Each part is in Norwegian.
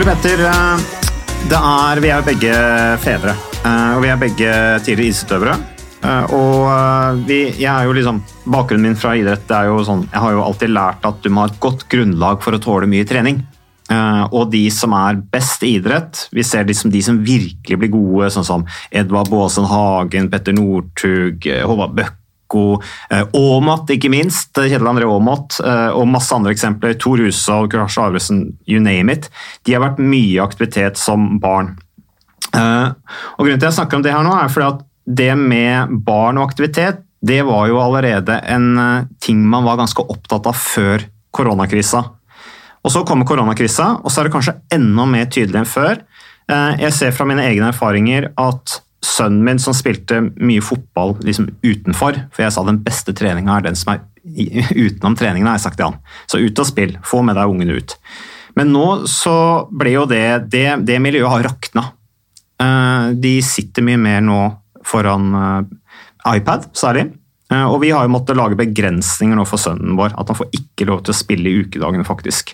Ole Petter, eh, er, vi er begge fedre, eh, og vi er begge tidligere idrettsutøvere. Eh, Og vi, jeg er jo liksom, bakgrunnen min fra idrett det er jo sånn, jeg har jo alltid lært at du må ha et godt grunnlag for å tåle mye trening. Og de som er best i idrett, vi ser liksom de som virkelig blir gode, sånn som Edvard Baasen Hagen, Petter Northug, Håvard Bøkko, eh, Aamodt ikke minst, Kjetil André Aamodt, eh, og masse andre eksempler, Tor Hushovd, Lars Arvesen, you name it. De har vært mye aktivitet som barn. Eh, og Grunnen til at jeg snakker om det her nå, er fordi at det med barn og aktivitet, det var jo allerede en eh, ting man var ganske opptatt av før koronakrisa. Og Så kommer koronakrisa, og så er det kanskje enda mer tydelig enn før. Eh, Jeg ser fra mine egne erfaringer at sønnen min som spilte mye fotball liksom utenfor, for jeg sa den beste treninga er den som er utenom treningen, har jeg sagt til han. Så ut og spill, få med deg ungene ut. Men nå så ble jo det Det, det miljøet har rakna. Eh, De sitter mye mer nå foran eh, iPad, særlig. Eh, Og vi har jo måttet lage begrensninger nå for sønnen vår. At han får ikke lov til å spille i ukedagene, faktisk.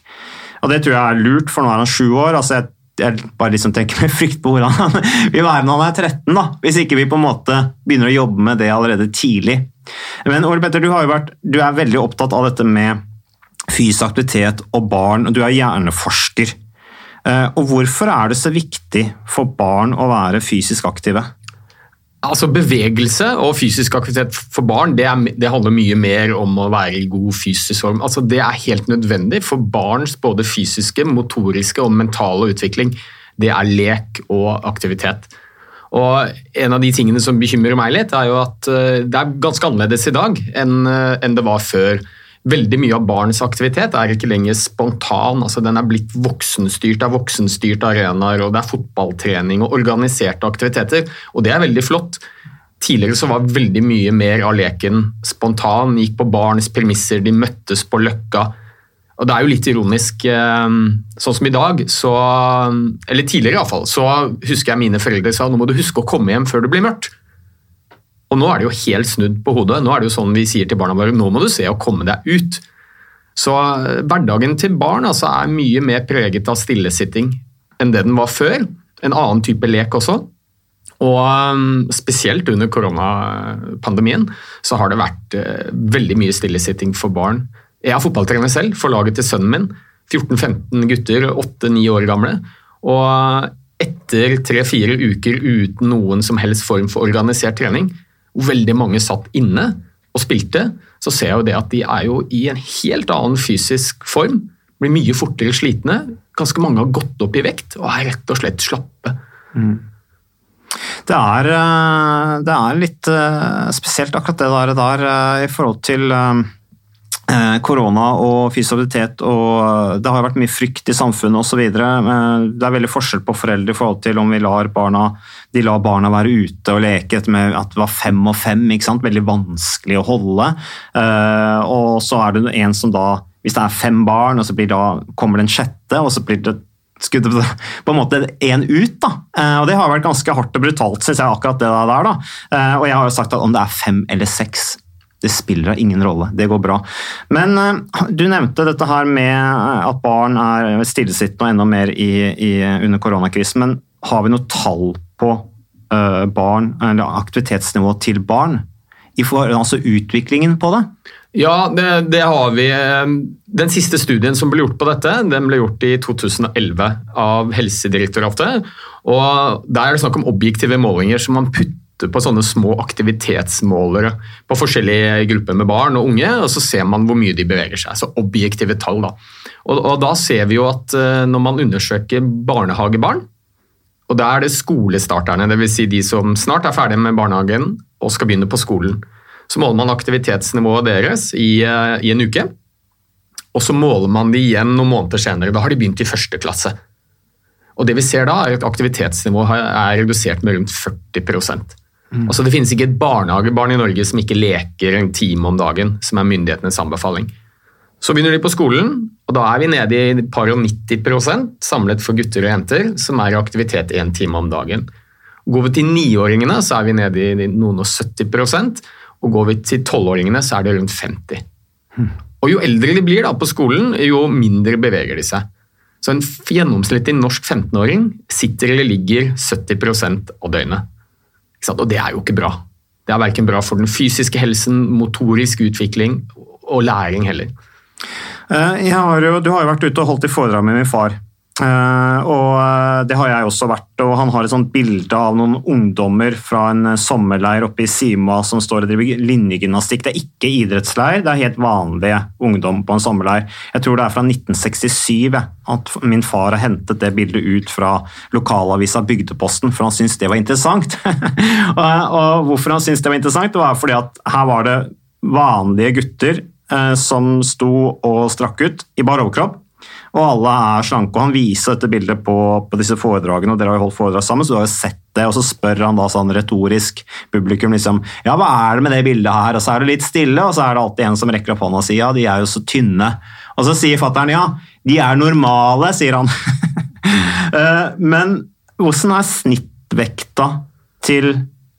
Og det tror jeg er lurt, for nå er han sju år. altså jeg, jeg bare liksom tenker med frykt på hvordan han vil være når han er 13, da, hvis ikke vi på en måte begynner å jobbe med det allerede tidlig. Men Ole Petter, du, vært, du er veldig opptatt av dette med fysisk aktivitet og barn, og du er hjerneforsker. Eh, Og Hvorfor er det så viktig for barn å være fysisk aktive? Altså Bevegelse og fysisk aktivitet for barn det, er, det handler mye mer om å være i god fysisk form. Altså Det er helt nødvendig for barns både fysiske, motoriske og mentale utvikling. Det er lek og aktivitet. Og En av de tingene som bekymrer meg litt, er jo at eh, det er ganske annerledes i dag enn eh, enn det var før. Veldig mye av barns aktivitet er ikke lenger spontan. altså Den er blitt voksenstyrt av voksenstyrte arenaer, og det er fotballtrening og organiserte aktiviteter. Og det er veldig flott. Tidligere så var veldig mye mer av leken spontan, gikk på barns premisser, de møttes på løkka. Og det er jo litt ironisk, eh, sånn som i dag, så, eller tidligere iallfall, så husker jeg mine foreldre sa nå må du huske å komme hjem før det blir mørkt. Og nå er det jo helt snudd på hodet. Nå er det jo sånn vi sier til barna våre nå må du se å komme deg ut. Så eh, hverdagen til barn altså, er mye mer preget av stillesitting enn det den var før. En annen type lek også. Og um, spesielt under koronapandemien så har det vært uh, veldig mye stillesitting for barn. Jeg er fotballtrener selv for laget til sønnen min. 14-15 gutter, 8-9 år gamle. Og etter tre-fire uker uten noen som helst form for organisert trening, hvor veldig mange satt inne og spilte, så ser jeg jo det at de er jo i en helt annen fysisk form. Blir mye fortere slitne. Ganske mange har gått opp i vekt og er rett og slett slappe. Det er, eh, det er litt eh, spesielt akkurat det der, der eh, i forhold til korona og fysiabilitet og det har vært mye frykt i samfunnet osv. Det er veldig forskjell på foreldre i forhold til om vi lar barna de lar barna være ute og leke med at det var fem og fem. ikke sant? Veldig vanskelig å holde. Eh, Og så er det en som da Hvis det er fem barn, og så da, kommer det en sjette, og så blir det skudd på en måte én ut. da. Eh, og Det har vært ganske hardt og brutalt, synes jeg, akkurat det der. da. Eh, Og jeg har jo sagt at om det er fem eller seks, det spiller da ingen rolle. Det går bra. Men eh, du nevnte dette her med at barn er stillesittende og enda mer i, i, under koronakrisen. Men har vi noe tall på eh, barn, eller aktivitetsnivået til barn? I for, altså utviklingen på det? Ja, det, det, har vi. Den siste studien som ble gjort på dette, den ble gjort i 2011 av Helsedirektoratet. og Der er det snakk om objektive målinger som man putter på sånne små aktivitetsmålere på forskjellige grupper med barn og unge, og så ser man hvor mye de beveger seg. Så objektive tall. Da. Og, og da ser vi jo at eh, når man undersøker barnehagebarn, og da er det skolestarterne, dvs. Si de som snart er ferdige med barnehagen og skal begynne på skolen. Så måler man aktivitetsnivået deres i, eh, i en uke. Og så måler man de igjen noen måneder senere. Da har de begynt i første klasse. Og det vi ser da, er at aktivitetsnivået er redusert med rundt 40 mm. Altså Det finnes ikke et barnehagebarn i Norge som ikke leker en time om dagen, som er myndighetenes anbefaling. Så begynner de på skolen, og da er vi nede i par og 90% samlet for gutter og jenter, som er i aktivitet én time om dagen. Går vi til niåringene, så er vi nede i noen og 70% og går vi til tolvåringene, så er det rundt 50 Og Jo eldre de blir da på skolen, jo mindre beveger de seg. Så En gjennomsnittlig norsk 15-åring sitter eller ligger 70% av døgnet. Og det er jo ikke bra. Det er verken bra for den fysiske helsen, motorisk utvikling og læring heller. Eh, har jo, du har jo vært ute og holdt i foredrag med min far. Uh, og eh, det har jeg også vært, og han har et sånt bilde av noen ungdommer fra en sommerleir oppe i Sima som står og driver linjegymnastikk. Det er ikke idrettsleir, det er helt vanlige ungdom på en sommerleir. Jeg tror det er fra 1967 at min far har hentet det bildet ut fra lokalavisa Bygdeposten, for han syntes det var interessant. og, og hvorfor han syntes det var interessant, det var fordi at her var det vanlige gutter uh, som sto og strakk ut i bar overkropp. Og alle er slanke. og Han viser dette bildet på, på, disse foredragene, og dere har jo holdt foredrag sammen, så du har jo sett det. Og så spør han da sånn retorisk publikum liksom Ja, hva er det med det bildet her? Og så er det litt stille, og så er det alltid en som rekker opp hånda og sier ja, de er jo så tynne. Og så sier fattern ja, de er normale, sier han. Eh, men hvordan er snittvekta til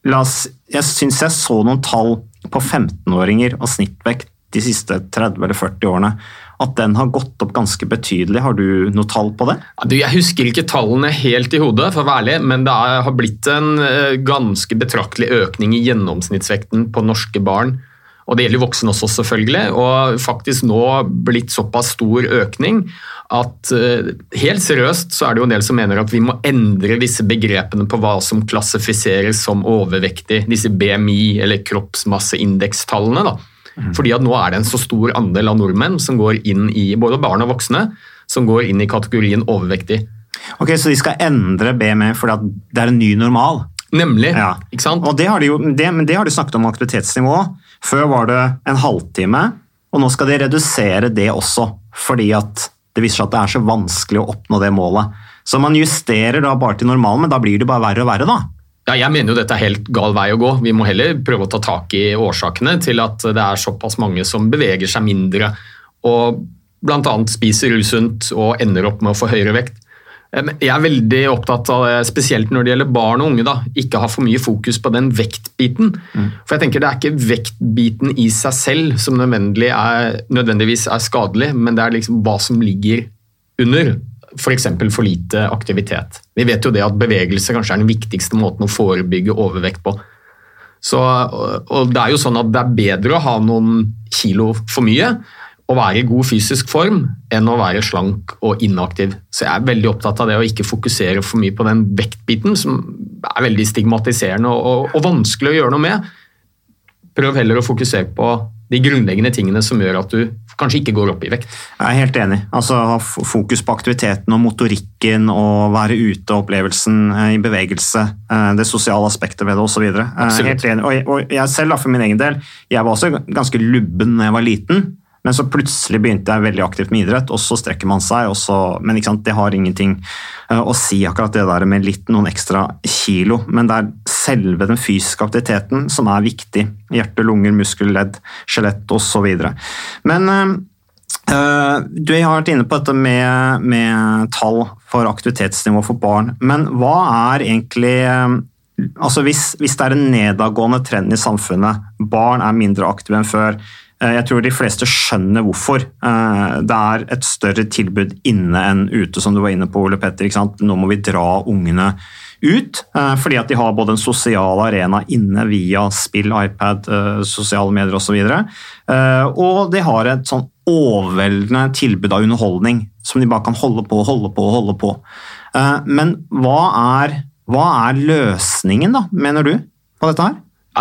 La oss Jeg syns jeg så noen tall på 15-åringer og snittvekt de siste 30 eller 40 årene, at den har gått opp ganske betydelig. Har du noe tall på det? Jeg husker ikke tallene helt i hodet, for å være ærlig, men det har blitt en eh, ganske betraktelig økning i gjennomsnittsvekten på norske barn. Og Det gjelder voksne også, selvfølgelig. Og faktisk nå blitt såpass stor økning at eh, helt seriøst så er det jo en del som mener at vi må endre disse begrepene på hva som klassifiseres som overvektig, disse BMI- eller kroppsmasseindekstallene. da Mm. Fordi at nå er det en så stor andel av nordmenn som går inn i både barn og voksne, som går inn i kategorien overvektig. Ok, Så de skal endre BME fordi det er en ny normal? Nemlig. Ja. ikke sant? Og det har de jo, det, Men det har de snakket om aktivitetsnivå. Før var det en halvtime, og nå skal de redusere det også. Fordi at det viser seg at det er så vanskelig å oppnå det målet. Så man justerer da bare til normalen, men da blir det bare verre og verre, da. Ja, jeg mener jo dette er helt gal vei å gå. Vi må heller prøve å ta tak i årsakene til at det er såpass mange som beveger seg mindre og bl.a. spiser usunt og ender opp med å få høyere vekt. Jeg er veldig opptatt av det, spesielt når det gjelder barn og unge. da, Ikke ha for mye fokus på den vektbiten. Mm. For jeg tenker Det er ikke vektbiten i seg selv som er, nødvendigvis er skadelig, men det er liksom hva som ligger under f.eks. For, for lite aktivitet. Vi vet jo det at bevegelse kanskje er den viktigste måten å forebygge overvekt på. Så, og det er jo sånn at det er bedre å ha noen kilo for mye og være i god fysisk form enn å være slank og inaktiv. Så jeg er veldig opptatt av det å ikke fokusere for mye på den vektbiten, som er veldig stigmatiserende og, og, og vanskelig å gjøre noe med. Prøv heller å fokusere på de grunnleggende tingene som gjør at du kanskje ikke går opp i vekt. Jeg er helt enig. Altså Ha fokus på aktiviteten og motorikken og være ute, opplevelsen eh, i bevegelse, eh, det sosiale aspektet ved det osv. Helt enig. Og jeg selv, for min egen del, jeg var også ganske lubben da jeg var liten. Men så plutselig begynte jeg veldig aktivt med idrett, og så strekker man seg. Så, men det har ingenting eh, å si, akkurat det der med litt noen ekstra kilo. Men det er selve den fysiske aktiviteten som er viktig. Hjerte, lunger, muskel, ledd, skjelett osv. Men uh, du har vært inne på dette med, med, tall for aktivitetsnivå for barn. Men hva er egentlig altså hvis, hvis det er en nedadgående trend i samfunnet, barn er mindre aktive enn før, Eh, Jeg tror de fleste skjønner hvorfor. Eh, Det er et større tilbud inne enn ute, som du var inne på, Ole Petter. ikke sant? Nå må vi dra ungene ut, eh, fordi at de har både en sosial arena inne via spill, iPad, eh, sosiale medier osv. Og, og de har et sånn overveldende tilbud av underholdning som de bare kan holde på og holde på og holde på. Eh, Men hva er, hva er løsningen, da, mener du, på dette her?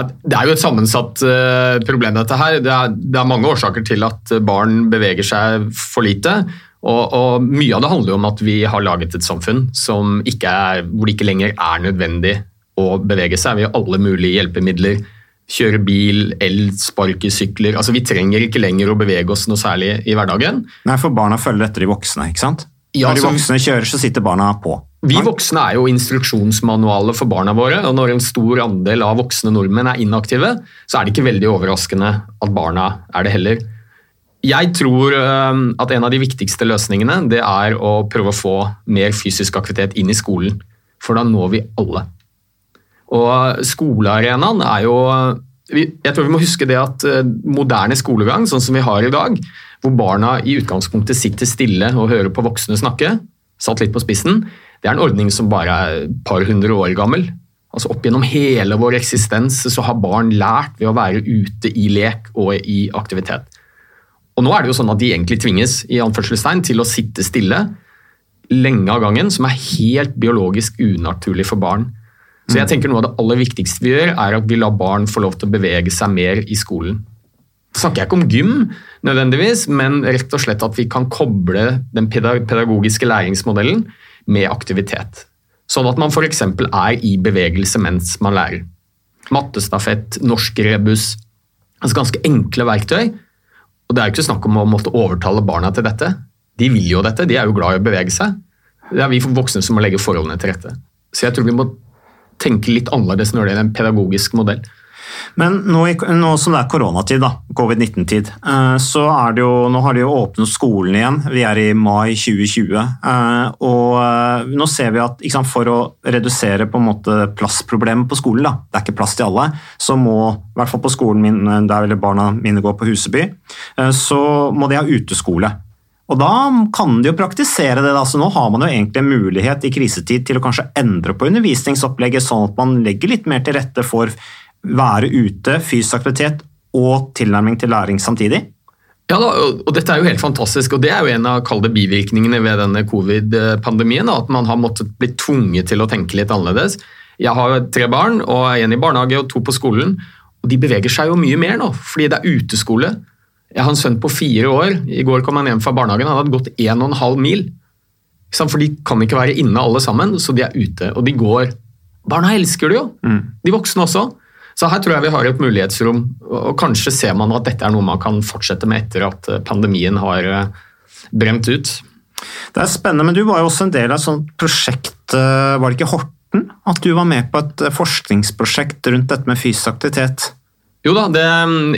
Det er jo et sammensatt eh, problem, dette her. Det er, det er mange årsaker til at barn beveger seg for lite. Og, og Mye av det handler jo om at vi har laget et samfunn som ikke er, hvor det ikke lenger er nødvendig å bevege seg. Vi har alle mulige hjelpemidler. Kjøre bil, el, sparkesykler. Altså, vi trenger ikke lenger å bevege oss noe særlig i hverdagen. Nei, for barna følger etter de voksne, ikke sant? Ja, Når de voksne kjører, så sitter barna på. Vi voksne er jo instruksjonsmanualer for barna våre, og når en stor andel av voksne nordmenn er inaktive, så er det ikke veldig overraskende at barna er det heller. Jeg tror at en av de viktigste løsningene det er å prøve å få mer fysisk aktivitet inn i skolen, for da når vi alle. Og skolearenaen er jo Jeg tror vi må huske det at øh, moderne skolegang, sånn som vi har i dag, hvor barna i utgangspunktet sitter stille og hører på voksne snakke, satt litt på spissen, det er en ordning som bare er et par hundre år gammel. Altså Opp gjennom hele vår eksistens så har barn lært ved å være ute i lek og i aktivitet. Og nå er det jo sånn at de egentlig tvinges i anførselstegn til å sitte stille lenge av gangen, som er helt biologisk unaturlig for barn. Så jeg tenker noe av det aller viktigste vi gjør, er at vi lar barn få lov til å bevege seg mer i skolen. Så snakker jeg ikke om gym, nødvendigvis, men rett og slett at vi kan koble den pedagogiske læringsmodellen med aktivitet. Sånn at man f.eks. er i bevegelse mens man lærer. Mattestafett, norsk rebus. Altså ganske enkle verktøy. Og det er jo ikke snakk om å måtte overtale barna til dette. De vil jo dette, de er jo glad i å bevege seg. Det er vi voksne som må legge forholdene til rette. Så jeg tror vi må tenke litt annerledes når det gjelder en pedagogisk modell. Men nå, nå som det er koronatid, da, covid-19-tid, eh, så er det jo, nå har de jo åpnet skolen igjen. Vi er i mai 2020. eh, Og eh, nå ser vi at sant, for å redusere på en måte plassproblemet på skolen, da, det er ikke plass til alle, så må, i hvert fall på skolen min, der barna mine gå på Huseby, så må de ha uteskole. Og da kan de jo praktisere det. da, så Nå har man jo egentlig en mulighet i krisetid til å kanskje endre på undervisningsopplegget, sånn at man legger litt mer til rette for være ute, fysisk aktivitet og tilnærming til læring samtidig. Ja, da, og dette er jo helt fantastisk, og det er jo en av kalde bivirkningene ved denne covid-pandemien. At man har måttet bli tvunget til å tenke litt annerledes. Jeg har tre barn, og en i barnehage og to på skolen. Og de beveger seg jo mye mer nå, fordi det er uteskole. Jeg har en sønn på fire år. I går kom han hjem fra barnehagen. Han hadde gått en og en halv mil. For de kan ikke være inne alle sammen, så de er ute. Og de går. Barna elsker det jo. De voksne også. Så her tror jeg vi har et mulighetsrom, og kanskje ser man at dette er noe man kan fortsette med etter at eh, pandemien har bremt ut. Det er spennende, men du var jo også en del av et sånt prosjekt, eh, var det ikke Horten? At du var med på et eh, forskningsprosjekt rundt dette med fysisk aktivitet? Jo da, det,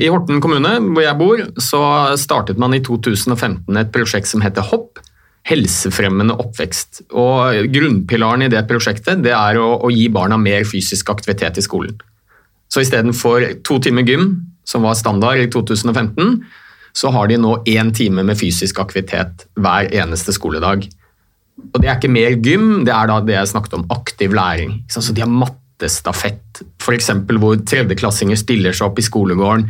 I Horten kommune, hvor jeg bor, så startet man i 2015 et prosjekt som heter HOPP. Helsefremmende oppvekst. Og Grunnpilaren i det prosjektet det er å, å gi barna mer fysisk aktivitet i skolen. Så istedenfor to timer gym, som var standard i 2015, så har de nå én time med fysisk aktivitet hver eneste skoledag. Og det er ikke mer gym, det er da det jeg snakket om, aktiv læring. Så de har mattestafett, f.eks. hvor tredjeklassinger stiller seg opp i skolegården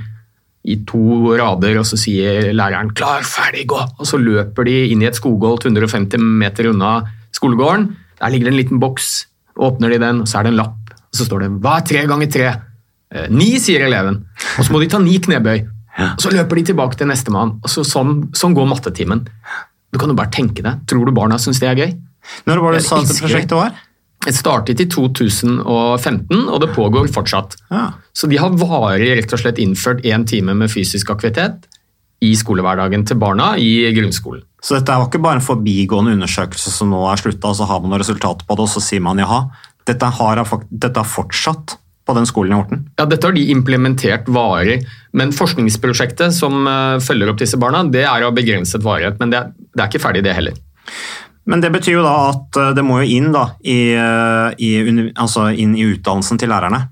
i to rader, og så sier læreren 'klar, ferdig, gå', og så løper de inn i et skogholt 150 meter unna skolegården. Der ligger det en liten boks, åpner de den, og så er det en lapp, og så står det 'hva er tre ganger tre'? Eh, Ni, sier eleven. Og så må de ta ni knebøy. Og så løper de tilbake til nestemann. Så sånn, sånn går mattetimen. Du kan jo bare tenke deg. Tror du barna syns det er gøy? Når var det du sa at prosjektet var? Det startet i 2015, og det pågår fortsatt. Ja. Så de har varig rett og slett innført én time med fysisk aktivitet i skolehverdagen til barna i grunnskolen. Så dette var ikke bare en forbigående undersøkelse som nå er slutta, og så har man noen resultater på det, og så sier man jaha. Dette har, dette har fortsatt på den skolen i Horten. Ja, Dette har de implementert varig, men forskningsprosjektet som eh, følger opp disse barna, det er av begrenset varighet. Men det er, det er ikke ferdig, det heller. Men det betyr jo da at eh, det må jo inn, da, i, eh, i, altså inn i utdannelsen til lærerne.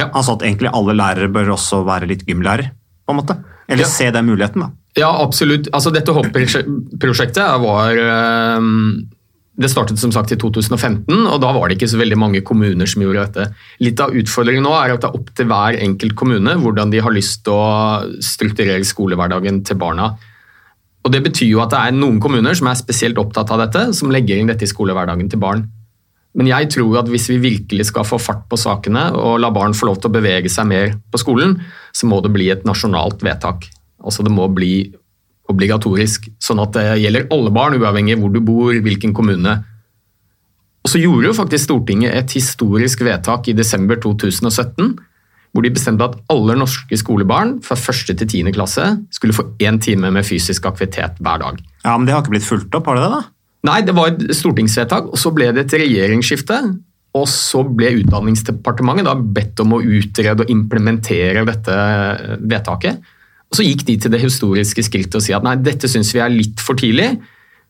Ja. Altså at egentlig alle lærere bør også være litt gymlærer. på en måte. Eller Ja. se den muligheten, da. Ja, absolutt. Altså, dette hopp-prosjektet var Det startet som sagt i 2015, og da var det ikke så veldig mange kommuner som gjorde dette. Litt av utfordringen nå er at det er opp til hver enkelt kommune hvordan de har lyst til å strukturere skolehverdagen til barna. Og Det betyr jo at det er noen kommuner som er spesielt opptatt av dette, som legger inn dette i skolehverdagen til barn. Men jeg tror at hvis vi virkelig skal få fart på sakene og la barn få lov til å bevege seg mer på skolen, så må det bli et nasjonalt vedtak. Altså Det må bli obligatorisk, sånn at det gjelder alle barn, uavhengig hvor du bor, hvilken kommune. Og så gjorde jo faktisk Stortinget et historisk vedtak i desember 2017, hvor de bestemte at alle norske skolebarn fra 1. til 10. klasse skulle få én time med fysisk aktivitet hver dag. Ja, Men det har ikke blitt fulgt opp, har det det? da? Nei, det var et stortingsvedtak, og så ble det et regjeringsskifte. Og så ble Utdanningsdepartementet da bedt om å utrede og implementere dette vedtaket. Så gikk de til det historiske skrittet og si at nei, dette syns vi er litt for tidlig.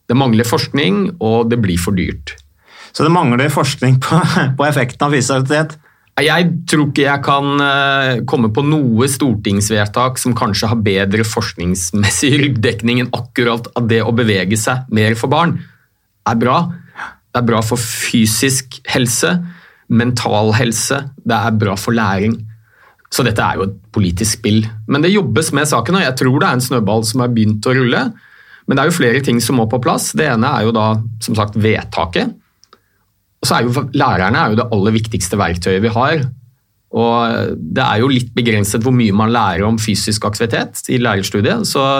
Det mangler forskning, og det blir for dyrt. Så det mangler forskning på, på effekten av fysisk aktivitet. Jeg tror ikke jeg kan eh, komme på noe stortingsvedtak som kanskje har bedre forskningsmessig ryggdekning enn akkurat at det å bevege seg mer for barn er bra. Det er bra for fysisk helse, mental helse, det er bra for læring. Så dette er jo et politisk spill. Men det jobbes med saken, og jeg tror det er en snøball som har begynt å rulle. Men det er jo flere ting som må på plass. Det ene er jo da som sagt vedtaket. Og så er jo Lærerne er jo det aller viktigste verktøyet vi har. Og Det er jo litt begrenset hvor mye man lærer om fysisk aktivitet i lærerstudiet. så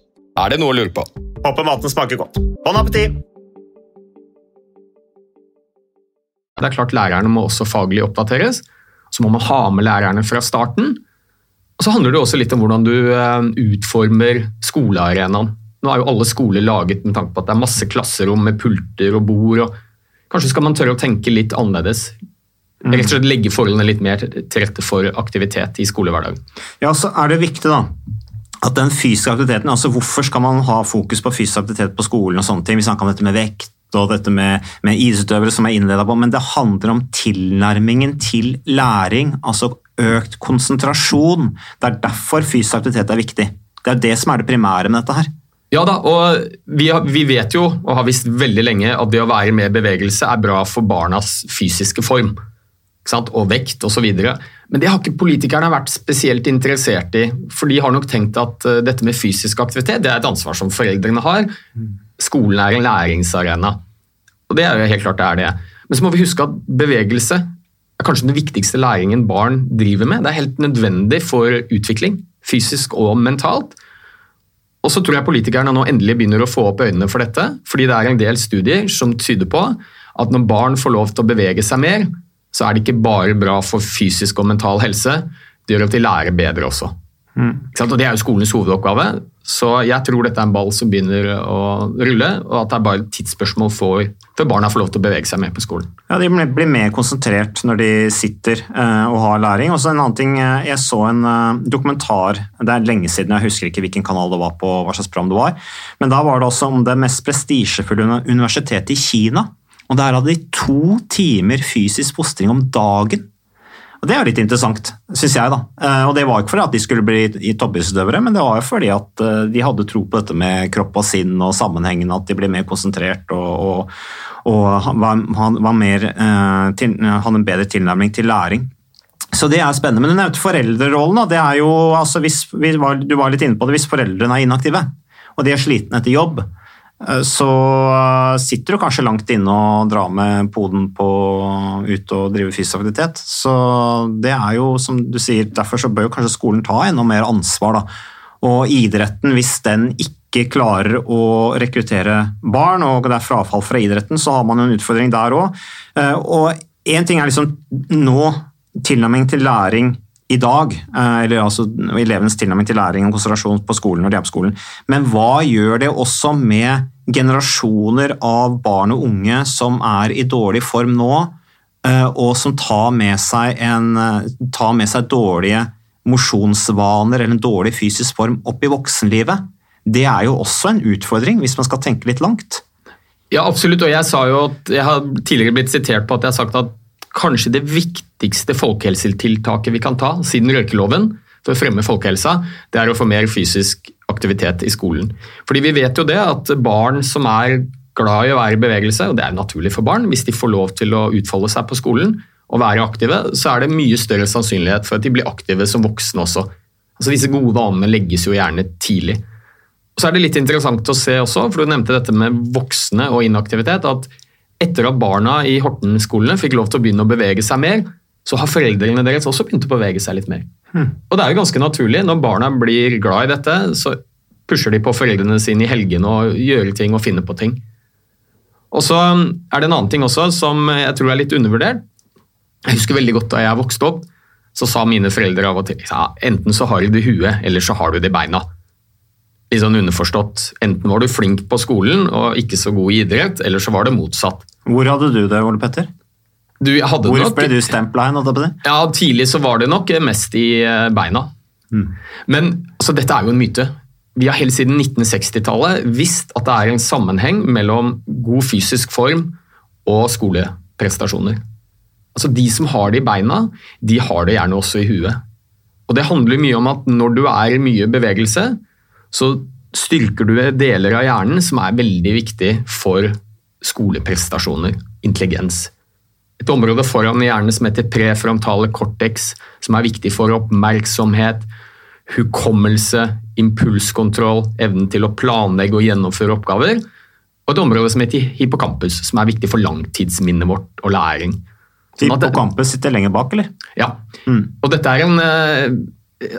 Er det noe å lure på. Håper maten smaker godt. Bon appétit! Det er klart Lærerne må også faglig oppdateres. Så må man ha med lærerne fra starten. Og Så handler det også litt om hvordan du eh, utformer skolearenaen. Nå er jo alle skoler laget med tanke på at det er masse klasserom med pulter og bord. og Kanskje skal man tørre å tenke litt annerledes. Rett og slett Legge forholdene litt mer til rette for aktivitet i skolehverdagen. Ja, så er det viktig da, at den fysiske aktiviteten, altså Hvorfor skal man ha fokus på fysisk aktivitet på skolen? og sånne ting? Vi snakker om dette med vekt og dette med, med idrettsutøvere som er innleda på, men det handler om tilnærmingen til læring. altså Økt konsentrasjon. Det er derfor fysisk aktivitet er viktig. Det er det som er det primære med dette her. Ja da, og vi, har, vi, vet jo, og har visst veldig lenge, at det å være med i bevegelse er bra for barnas fysiske form. Og vekt osv. Men det har ikke politikerne vært spesielt interessert i. For de har nok tenkt at uh, dette med fysisk aktivitet det er et ansvar som foreldrene har. Skolen er en læringsarena. Og det er jo helt klart det er det. Men så må vi huske at bevegelse er kanskje den viktigste læringen barn driver med. Det er helt nødvendig for utvikling, fysisk og mentalt. Og så tror jeg politikerne nå endelig begynner å få opp øynene for dette, fordi det er en del studier som tyder på at når barn får lov til å bevege seg mer, så er det ikke bare bra for fysisk og mental helse, det gjør at de lærer bedre også. Mm. Og Det er jo skolens hovedoppgave, så jeg tror dette er en ball som begynner å rulle, og at det er bare et tidsspørsmål for, for barna får lov til å bevege seg mer på skolen. Ja, De blir mer konsentrert når de sitter uh, og har læring. Og så en annen ting, eh, Jeg så en uh, dokumentar, det er lenge siden, jeg husker ikke hvilken kanal det var på, hva slags program det var, men da var det også om det mest prestisjefulle universitetet i Kina. Og Der hadde de to timer fysisk fostring om dagen. Og Det er litt interessant, syns jeg. da. Eh, og Det var ikke fordi at de skulle bli toppidrettsutøvere, men det var jo fordi at eh, de hadde tro på dette med kropp og sinn og sammenhengen, at de ble mer konsentrert og, og, og var, var mer, eh, til, hadde en bedre tilnærming til læring. Så det er spennende. Men du nevnte foreldrerollen. Da. Det er jo, altså, hvis, du var litt inne på det, hvis foreldrene er inaktive og de er slitne etter jobb, så eh, sitter du kanskje langt inne og drar med poden på ut og drive fysisk aktivitet. Så det er jo, som du sier, derfor så bør kanskje skolen ta enda mer ansvar. da. Og idretten, hvis den ikke klarer å rekruttere barn, og det er frafall fra idretten, så har man jo en utfordring der òg. Eh, og én ting er liksom nå tilnærming til læring i dag, eller altså elevenes tilnærming til læring og konsentrasjon på skolen når de er på skolen. Men hva gjør det også med generasjoner av barn og unge som er i dårlig form nå, eh, og som tar med seg, en, eh, tar med seg dårlige mosjonsvaner eller en dårlig fysisk form opp i voksenlivet. Det er jo også en utfordring, hvis man skal tenke litt langt. Ja, absolutt. Og jeg jo jeg har tidligere blitt sitert på at jeg har sagt at kanskje det viktigste folkehelsetiltaket vi kan ta siden røykeloven for å fremme folkehelsa, det er å få mer fysisk aktivitet i skolen. Fordi vi vet jo det at barn som er glad i å være i bevegelse, og det er naturlig for barn, hvis de får lov til å utfolde seg på skolen og være aktive, så er det mye større sannsynlighet for at de blir aktive som voksne også. Altså Disse gode vanene legges jo gjerne tidlig. Og så er det litt interessant å se også, for du nevnte dette med voksne og inaktivitet, at etter at barna i Horten-skolene fikk lov til å begynne å bevege seg mer, så har foreldrene deres også begynt å bevege seg litt mer. Hmm. Og det er jo ganske naturlig. Når barna blir glad i dette, så pusher de på foreldrene sine i helgene og gjør ting og finner på ting. Og så er det en annen ting også som jeg tror er litt undervurdert. Jeg husker veldig godt da jeg vokste opp, så sa mine foreldre av og til ja, enten så har du det i huet, eller så har du det i beina. Litt sånn underforstått. Enten var du flink på skolen og ikke så god i idrett, eller så var det motsatt. Hvor hadde du det, Ole Petter? Du, Hvor nok, ble du stempla hen? Ja, Tidlig så var det nok mest i eh, beina. Mm. Men altså, dette er jo en myte. Vi har helt siden 1960-tallet visst at det er en sammenheng mellom god fysisk form og skoleprestasjoner. Altså De som har det i beina, de har det gjerne også i huet. Og Det handler mye om at når du er i mye bevegelse, så styrker du deler av hjernen som er veldig viktig for skoleprestasjoner, intelligens. Et område foran hjernen som heter prefrontale cortex, som er viktig for oppmerksomhet, hukommelse, impulskontroll, evnen til å planlegge og gjennomføre oppgaver. Og et område som heter hippocampus, som er viktig for langtidsminnet vårt og læring. Sånn hippocampus sitter lenger bak, eller? Ja. Mm. Og dette er en eh,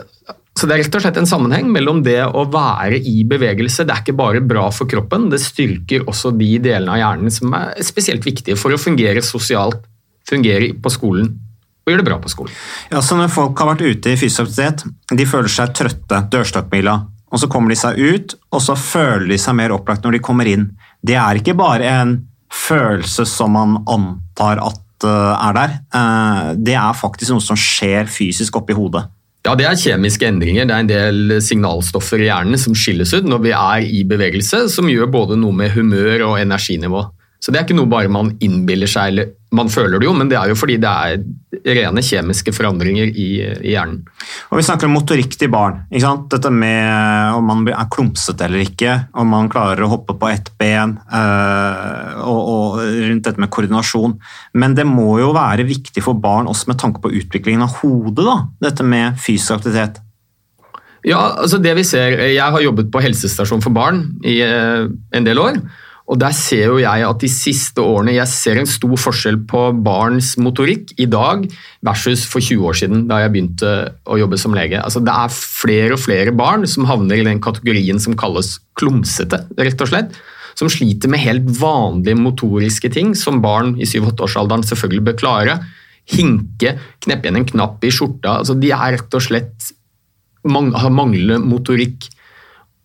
Så det er rett og slett en sammenheng mellom det å være i bevegelse. Det er ikke bare bra for kroppen, det styrker også de delene av hjernen som er spesielt viktige for å fungere sosialt, fungere på skolen og gjøre det bra på skolen. Ja, så Når folk har vært ute i fysisk aktivitet, de føler seg trøtte, dørstokkmila, og så kommer de seg ut, og så føler de seg mer opplagt når de kommer inn. Det er ikke bare en følelse som man antar at uh, er der. Uh, det er faktisk noe som skjer fysisk oppi hodet. Ja, Det er kjemiske endringer. Det er en del signalstoffer i hjernen som skilles ut når vi er i bevegelse, som gjør både noe med humør og energinivå. Så det er ikke noe bare man innbiller seg, eller man føler det jo, men det er jo fordi det er rene kjemiske forandringer i, i hjernen. Og Vi snakker om motorikk til barn. Dette med om man er klumsete eller ikke, om man klarer å hoppe på ett ben, øh, og, og, rundt dette med koordinasjon. Men det må jo være viktig for barn også med tanke på utviklingen av hodet, da, dette med fysisk aktivitet. Ja, altså det vi ser, Jeg har jobbet på helsestasjon for barn i eh, en del år. Og Der ser jo jeg at de siste årene jeg ser en stor forskjell på barns motorikk i dag versus for 20 år siden, da jeg begynte å jobbe som lege. Altså, det er flere og flere barn som havner i den kategorien som kalles klumsete, rett og slett. Som sliter med helt vanlige motoriske ting som barn i 7-8-årsalderen selvfølgelig bør klare. Hinke, kneppe igjen en knapp i skjorta. Altså, de er rett og slett har manglende motorikk.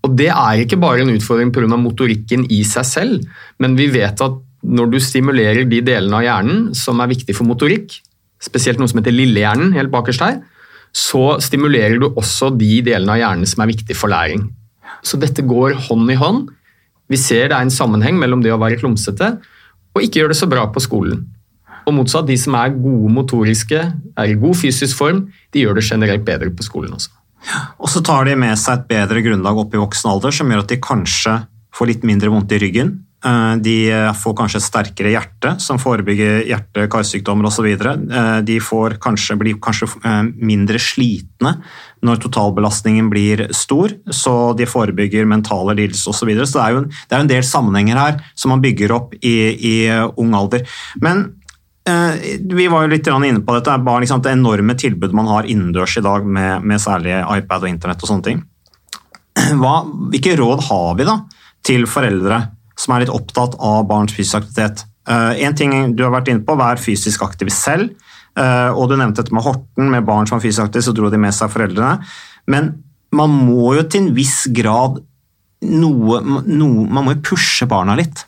Og Det er ikke bare en utfordring pga. motorikken i seg selv, men vi vet at når du stimulerer de delene av hjernen som er viktig for motorikk, spesielt noe som heter lillehjernen helt bakerst her, så stimulerer du også de delene av hjernen som er viktig for læring. Så dette går hånd i hånd. Vi ser det er en sammenheng mellom det å være klumsete og ikke gjøre det så bra på skolen. Og motsatt, de som er gode motoriske, er i god fysisk form, de gjør det generelt bedre på skolen også. Og så tar de med seg et bedre grunnlag opp i voksen alder, som gjør at de kanskje får litt mindre vondt i ryggen. Eh, de får kanskje et sterkere hjerte, som forebygger hjerte-karsykdommer osv. Eh, de får kanskje, blir kanskje eh, mindre slitne når totalbelastningen blir stor, så de forebygger mentale lidelser osv. Så, videre. så det er jo det er en del sammenhenger her som man bygger opp i, i ung alder. Men Eh, vi var jo litt inne på dette, bare liksom det enorme tilbudet man har innendørs i dag med, med særlig iPad og internett og sånne ting. Hva, hvilke råd har vi da til foreldre som er litt opptatt av barns fysisk aktivitet? Én en ting du har vært inne på, vær fysisk aktiv selv. Uh, og du nevnte dette med Horten, med barn som er fysisk aktive, så dro de med seg foreldrene. Men man må jo til en viss grad noe, noe Man må jo pushe barna litt.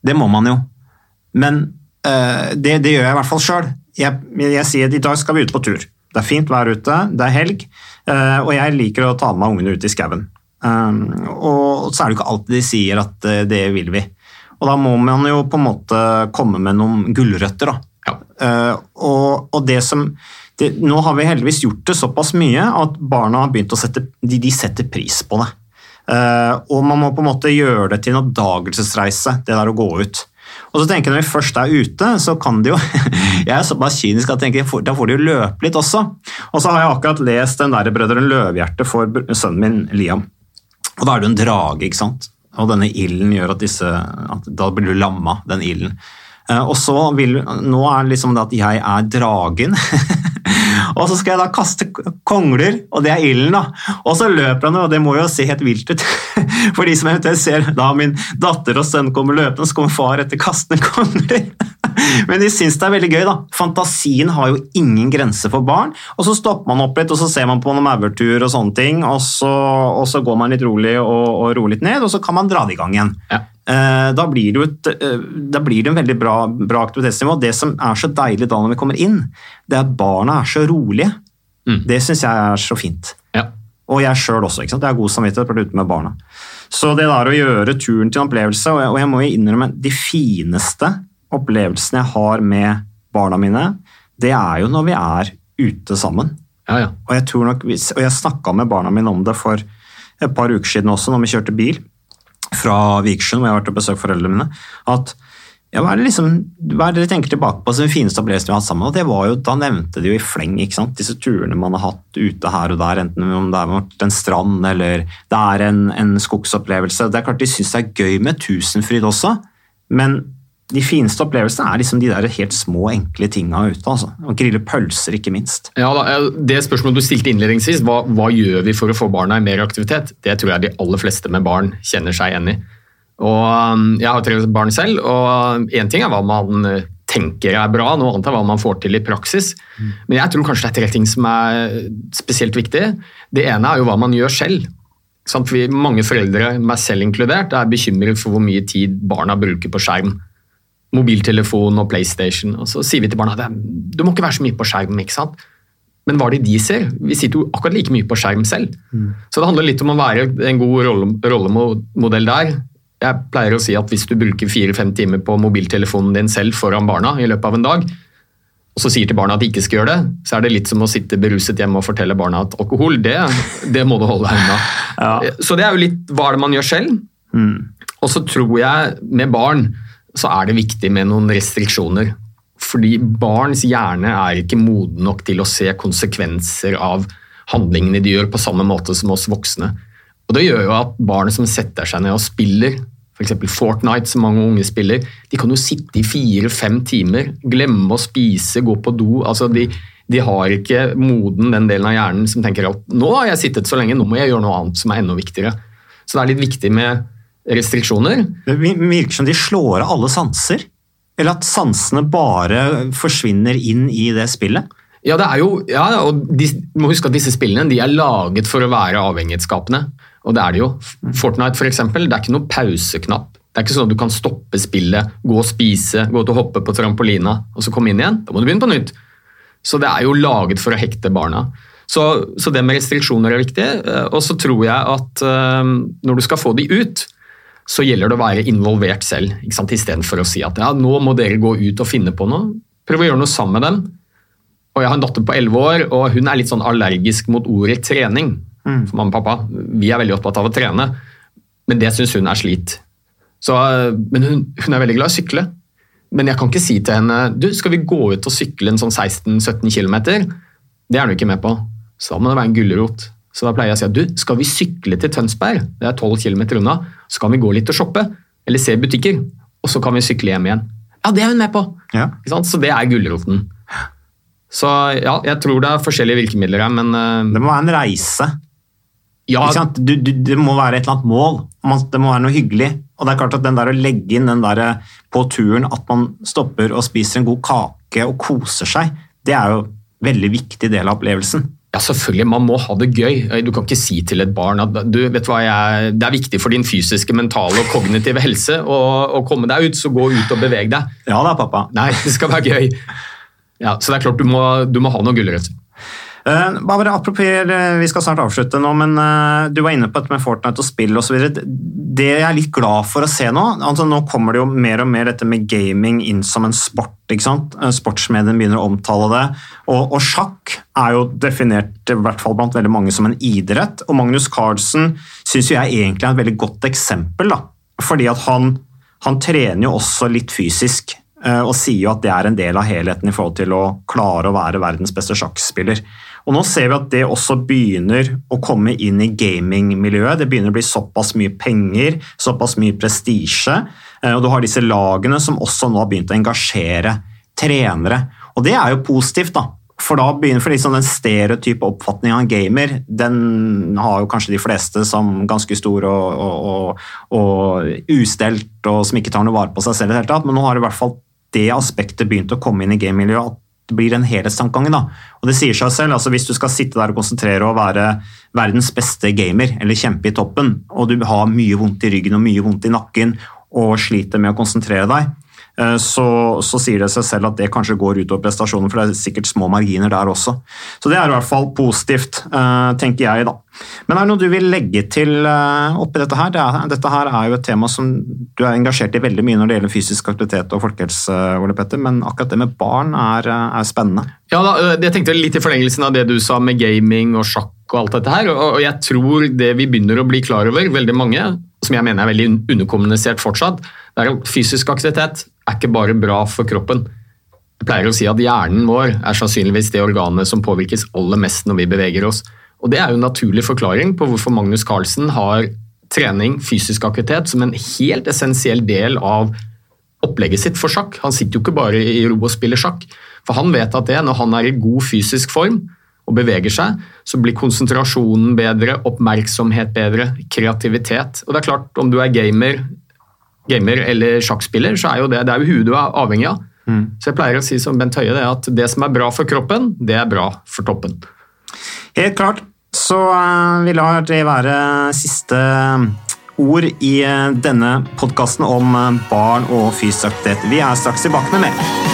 Det må man jo. Men Eh, det, det, gjør jeg i hvert fall sjøl. Jeg, jeg, sier at i dag skal vi ut på tur. Det er fint vær ute, det er helg, eh, og jeg liker å ta med meg ungene ut i skauen. Um, og så er det ikke alltid de sier at eh, det vil vi. Og da må man jo på en måte komme med noen gulrøtter. da. Ja. Og, og, det som det, Nå har vi heldigvis gjort det såpass mye at barna har begynt å sette, de, de setter pris på det. Og man må på en måte gjøre det til en oppdagelsesreise, det der å gå ut. Og så tenker jeg Når vi først er ute, så kan de jo Jeg er såpass kynisk at jeg tenker, da får de jo løpe litt også. Og så har jeg akkurat lest den der 'Brødrene Løvhjerte' for sønnen min Liam. Og Da er det en drage, ikke sant? Og denne ilden gjør at disse at Da blir du lamma, den ilden. Eh, og så vil, Nå er det liksom det at jeg er dragen. og så skal jeg da kaste kongler, og det er ilden, da. Og så løper han, og det må jo se helt vilt ut. For de som eventuelt ser da min datter og sønn kommer løpende, så kommer far etter kastende kongler. Men de syns det er veldig gøy, da. Fantasien har jo ingen grenser for barn. Og så stopper man opp litt, og så ser man på noen maurtur og sånne ting, og så, og så, går man litt rolig og, og roer litt ned, og så kan man dra det i gang igjen. Ja. Eh, da blir, det et, eh, da blir det en veldig bra, bra, aktivitetsnivå. Det som er så deilig da når vi kommer inn, det er at barna er så rolige. Mm. Det syns jeg er så fint. Ja. Og jeg sjøl også. ikke sant? Jeg har god samvittighet for å ute med barna. Så det der å gjøre turen til en opplevelse, og jeg, og jeg må jo innrømme de fineste opplevelsene jeg har med barna mine, det er jo når vi er ute sammen. Ja, ja. Og jeg tror nok, og jeg snakka med barna mine om det for et par uker siden også, når vi kjørte bil fra Vikersund, hvor jeg har vært og besøkt foreldrene mine, at ja, hva, er liksom, hva er det dere tenker tilbake på som den fineste opplevelsen vi har hatt sammen? Og det var jo, Da nevnte de jo i fleng ikke sant? disse turene man har hatt ute her og der, enten om det er en strand eller det er en, en skogsopplevelse. Det er klart De syns det er gøy med Tusenfryd også, men de fineste opplevelsene er liksom de der helt små, enkle tinga ute. altså. Å grille pølser, ikke minst. Ja, da, eh, Det spørsmålet du stilte innledningsvis, hva, hva gjør vi for å få barna i mer aktivitet, det tror jeg de aller fleste med barn kjenner seg igjen i. Og um, Jeg har tre barn selv, og én ting er hva man eh, tenker er bra, noe annet er hva man får til i praksis. Men jeg tror kanskje det er tre ting som er spesielt viktige. Det ene er jo hva man gjør selv. Sant? For vi, mange foreldre, meg selv inkludert, er bekymret for hvor mye tid barna bruker på skjerm mobiltelefon og PlayStation. Og så sier vi til barna at du må ikke være så mye på skjerm. ikke sant? Men hva er det de ser? Vi sitter jo akkurat like mye på skjerm selv. Mm. Så det handler litt om å være en god rollemodell der. Jeg pleier å si at hvis du bruker fire-fem timer på mobiltelefonen din selv foran barna i løpet av en dag, og så sier til barna at de ikke skal gjøre det, så er det litt som å sitte beruset hjemme og fortelle barna at alkohol, det, det må du holde deg unna. Ja. Så det er jo litt hva er det man gjør selv. Mm. Og så tror jeg med barn så er det viktig med noen restriksjoner. Fordi barns hjerne er ikke moden nok til å se konsekvenser av handlingene de gjør, på samme måte som oss voksne. Og Det gjør jo at barn som setter seg ned og spiller, f.eks. Fortnite, som mange unge spiller, de kan jo sitte i fire-fem timer, glemme å spise, gå på do. altså de, de har ikke moden den delen av hjernen som tenker at nå har jeg sittet så lenge, nå må jeg gjøre noe annet som er enda viktigere. Så det er litt viktig med restriksjoner. Det virker som de slår av alle sanser. Eller at sansene bare forsvinner inn i det spillet. Ja, det er jo, ja, og de, må huske at disse spillene de er laget for å være avhengighetsskapende. Og det er det jo. Fortnite for eksempel, det er ikke noe pauseknapp. Det er ikke sånn at du kan stoppe spillet, gå og spise, gå til å hoppe på trampolina og så komme inn igjen. Da må du begynne på nytt. Så det er jo laget for å hekte barna. Så, så det med restriksjoner er viktig. Eh, og så tror jeg at um, når du skal få de ut, så gjelder det å være involvert selv. Istedenfor å si at ja, nå må dere gå ut og finne på noe. Prøv å gjøre noe sammen med dem. Og Jeg har en datter på 11 år, og hun er litt sånn allergisk mot ordet trening. Mm. For mamma og pappa, Vi er veldig opptatt av å trene, men det syns hun er slit. Så, men hun, hun, er veldig glad i å sykle. Men jeg kan ikke si til henne du, skal vi gå ut og sykle en sånn 16-17 km. Det er hun ikke med på. Så da må det være en gulrot. Så da pleier jeg å si at du, skal vi sykle til Tønsberg, det er 12 km unna, så kan vi gå litt og shoppe, eller se butikker, og så kan vi sykle hjem igjen. Ja, det er hun med på! Ja. Så det er gulroten. Så ja, jeg tror det er forskjellige virkemidler her, men uh, Det må være en reise. Ja. Du, du, det må være et eller annet mål. Det må være noe hyggelig. Og det er klart at den der å legge inn den der på turen at man stopper og spiser en god kake og koser seg, det er jo en veldig viktig del av opplevelsen. Ja, selvfølgelig. Man må ha det gøy. Du kan ikke si til et barn at du, vet hva, jeg, det er viktig for din fysiske, mentale og kognitive helse å, å, komme deg ut, så gå ut og beveg deg. Ja da, pappa. Nei, det skal være gøy. Ja, så det er klart du må, du må ha noe gulrøtter. Uh, bare apropos, eh, Vi skal snart avslutte nå, men uh, du var inne på dette med Fortnite og spill osv. Det jeg er litt glad for å se nå altså Nå kommer det jo mer og mer dette med gaming inn som en sport. ikke sant? Sportsmediene begynner å omtale det. Og, og, sjakk er jo definert i hvert fall blant veldig mange som en idrett. Og Magnus Carlsen syns jeg egentlig er et veldig godt eksempel. da. Fordi at han, han trener jo også litt fysisk og sier jo at det er en del av helheten i forhold til å klare å være verdens beste sjakkspiller. Og Nå ser vi at det også begynner å komme inn i gamingmiljøet. Det begynner å bli såpass mye penger, såpass mye prestisje. Eh, og du har disse lagene som også nå har begynt å engasjere trenere. Og det er jo positivt, da. For da begynner for liksom den stereotype oppfatningen av en gamer, den har jo kanskje de fleste som ganske stor og, og, og, og ustelt og som ikke tar noe vare på seg selv i det hele tatt. Men nå har i hvert fall det aspektet begynt å komme inn i gamemiljøet. At blir en helhetstankegang. da. Og det sier seg selv, altså Hvis du skal sitte der og konsentrere og være verdens beste gamer, eller kjempe i toppen, og du har mye vondt i ryggen og mye vondt i nakken og sliter med å konsentrere deg, så, så, sier det seg selv at det kanskje går utover prestasjonen, for det er sikkert små marginer der også. Så det er i hvert fall positivt, eh, tenker jeg da. Men er det noe du vil legge til eh, oppi dette her? Det er, dette her er jo et tema som du er engasjert i veldig mye når det gjelder fysisk aktivitet og folkehelse, Ole Petter, men akkurat det med barn er, er spennende. Ja, da, jeg tenkte litt i forlengelsen av det du sa med gaming og sjakk og alt dette her, og jeg tror det vi begynner å bli klar over, veldig mange, som jeg mener er veldig underkommunisert fortsatt, det er at fysisk aktivitet er ikke bare bra for kroppen. Jeg pleier å si at hjernen vår er sannsynligvis det organet som påvirkes aller mest når vi beveger oss. Og Det er jo en naturlig forklaring på hvorfor Magnus Carlsen har trening, fysisk aktivitet, som en helt essensiell del av opplegget sitt for sjakk. Han sitter jo ikke bare i ro og spiller sjakk. For han vet at det, når han er i god fysisk form og beveger seg, så blir konsentrasjonen bedre, oppmerksomhet bedre, kreativitet. Og det er klart, om du er gamer, gamer eller sjakkspiller, så er jo det, det er jo huet du er avhengig av. Mm. Så jeg pleier å si som Bent Høie det, at det som er bra for kroppen, det er bra for toppen. Helt klart. Så uh, vi lar det være siste ord i uh, denne podkasten om barn og fysisk aktivitet. Vi er straks tilbake med mer.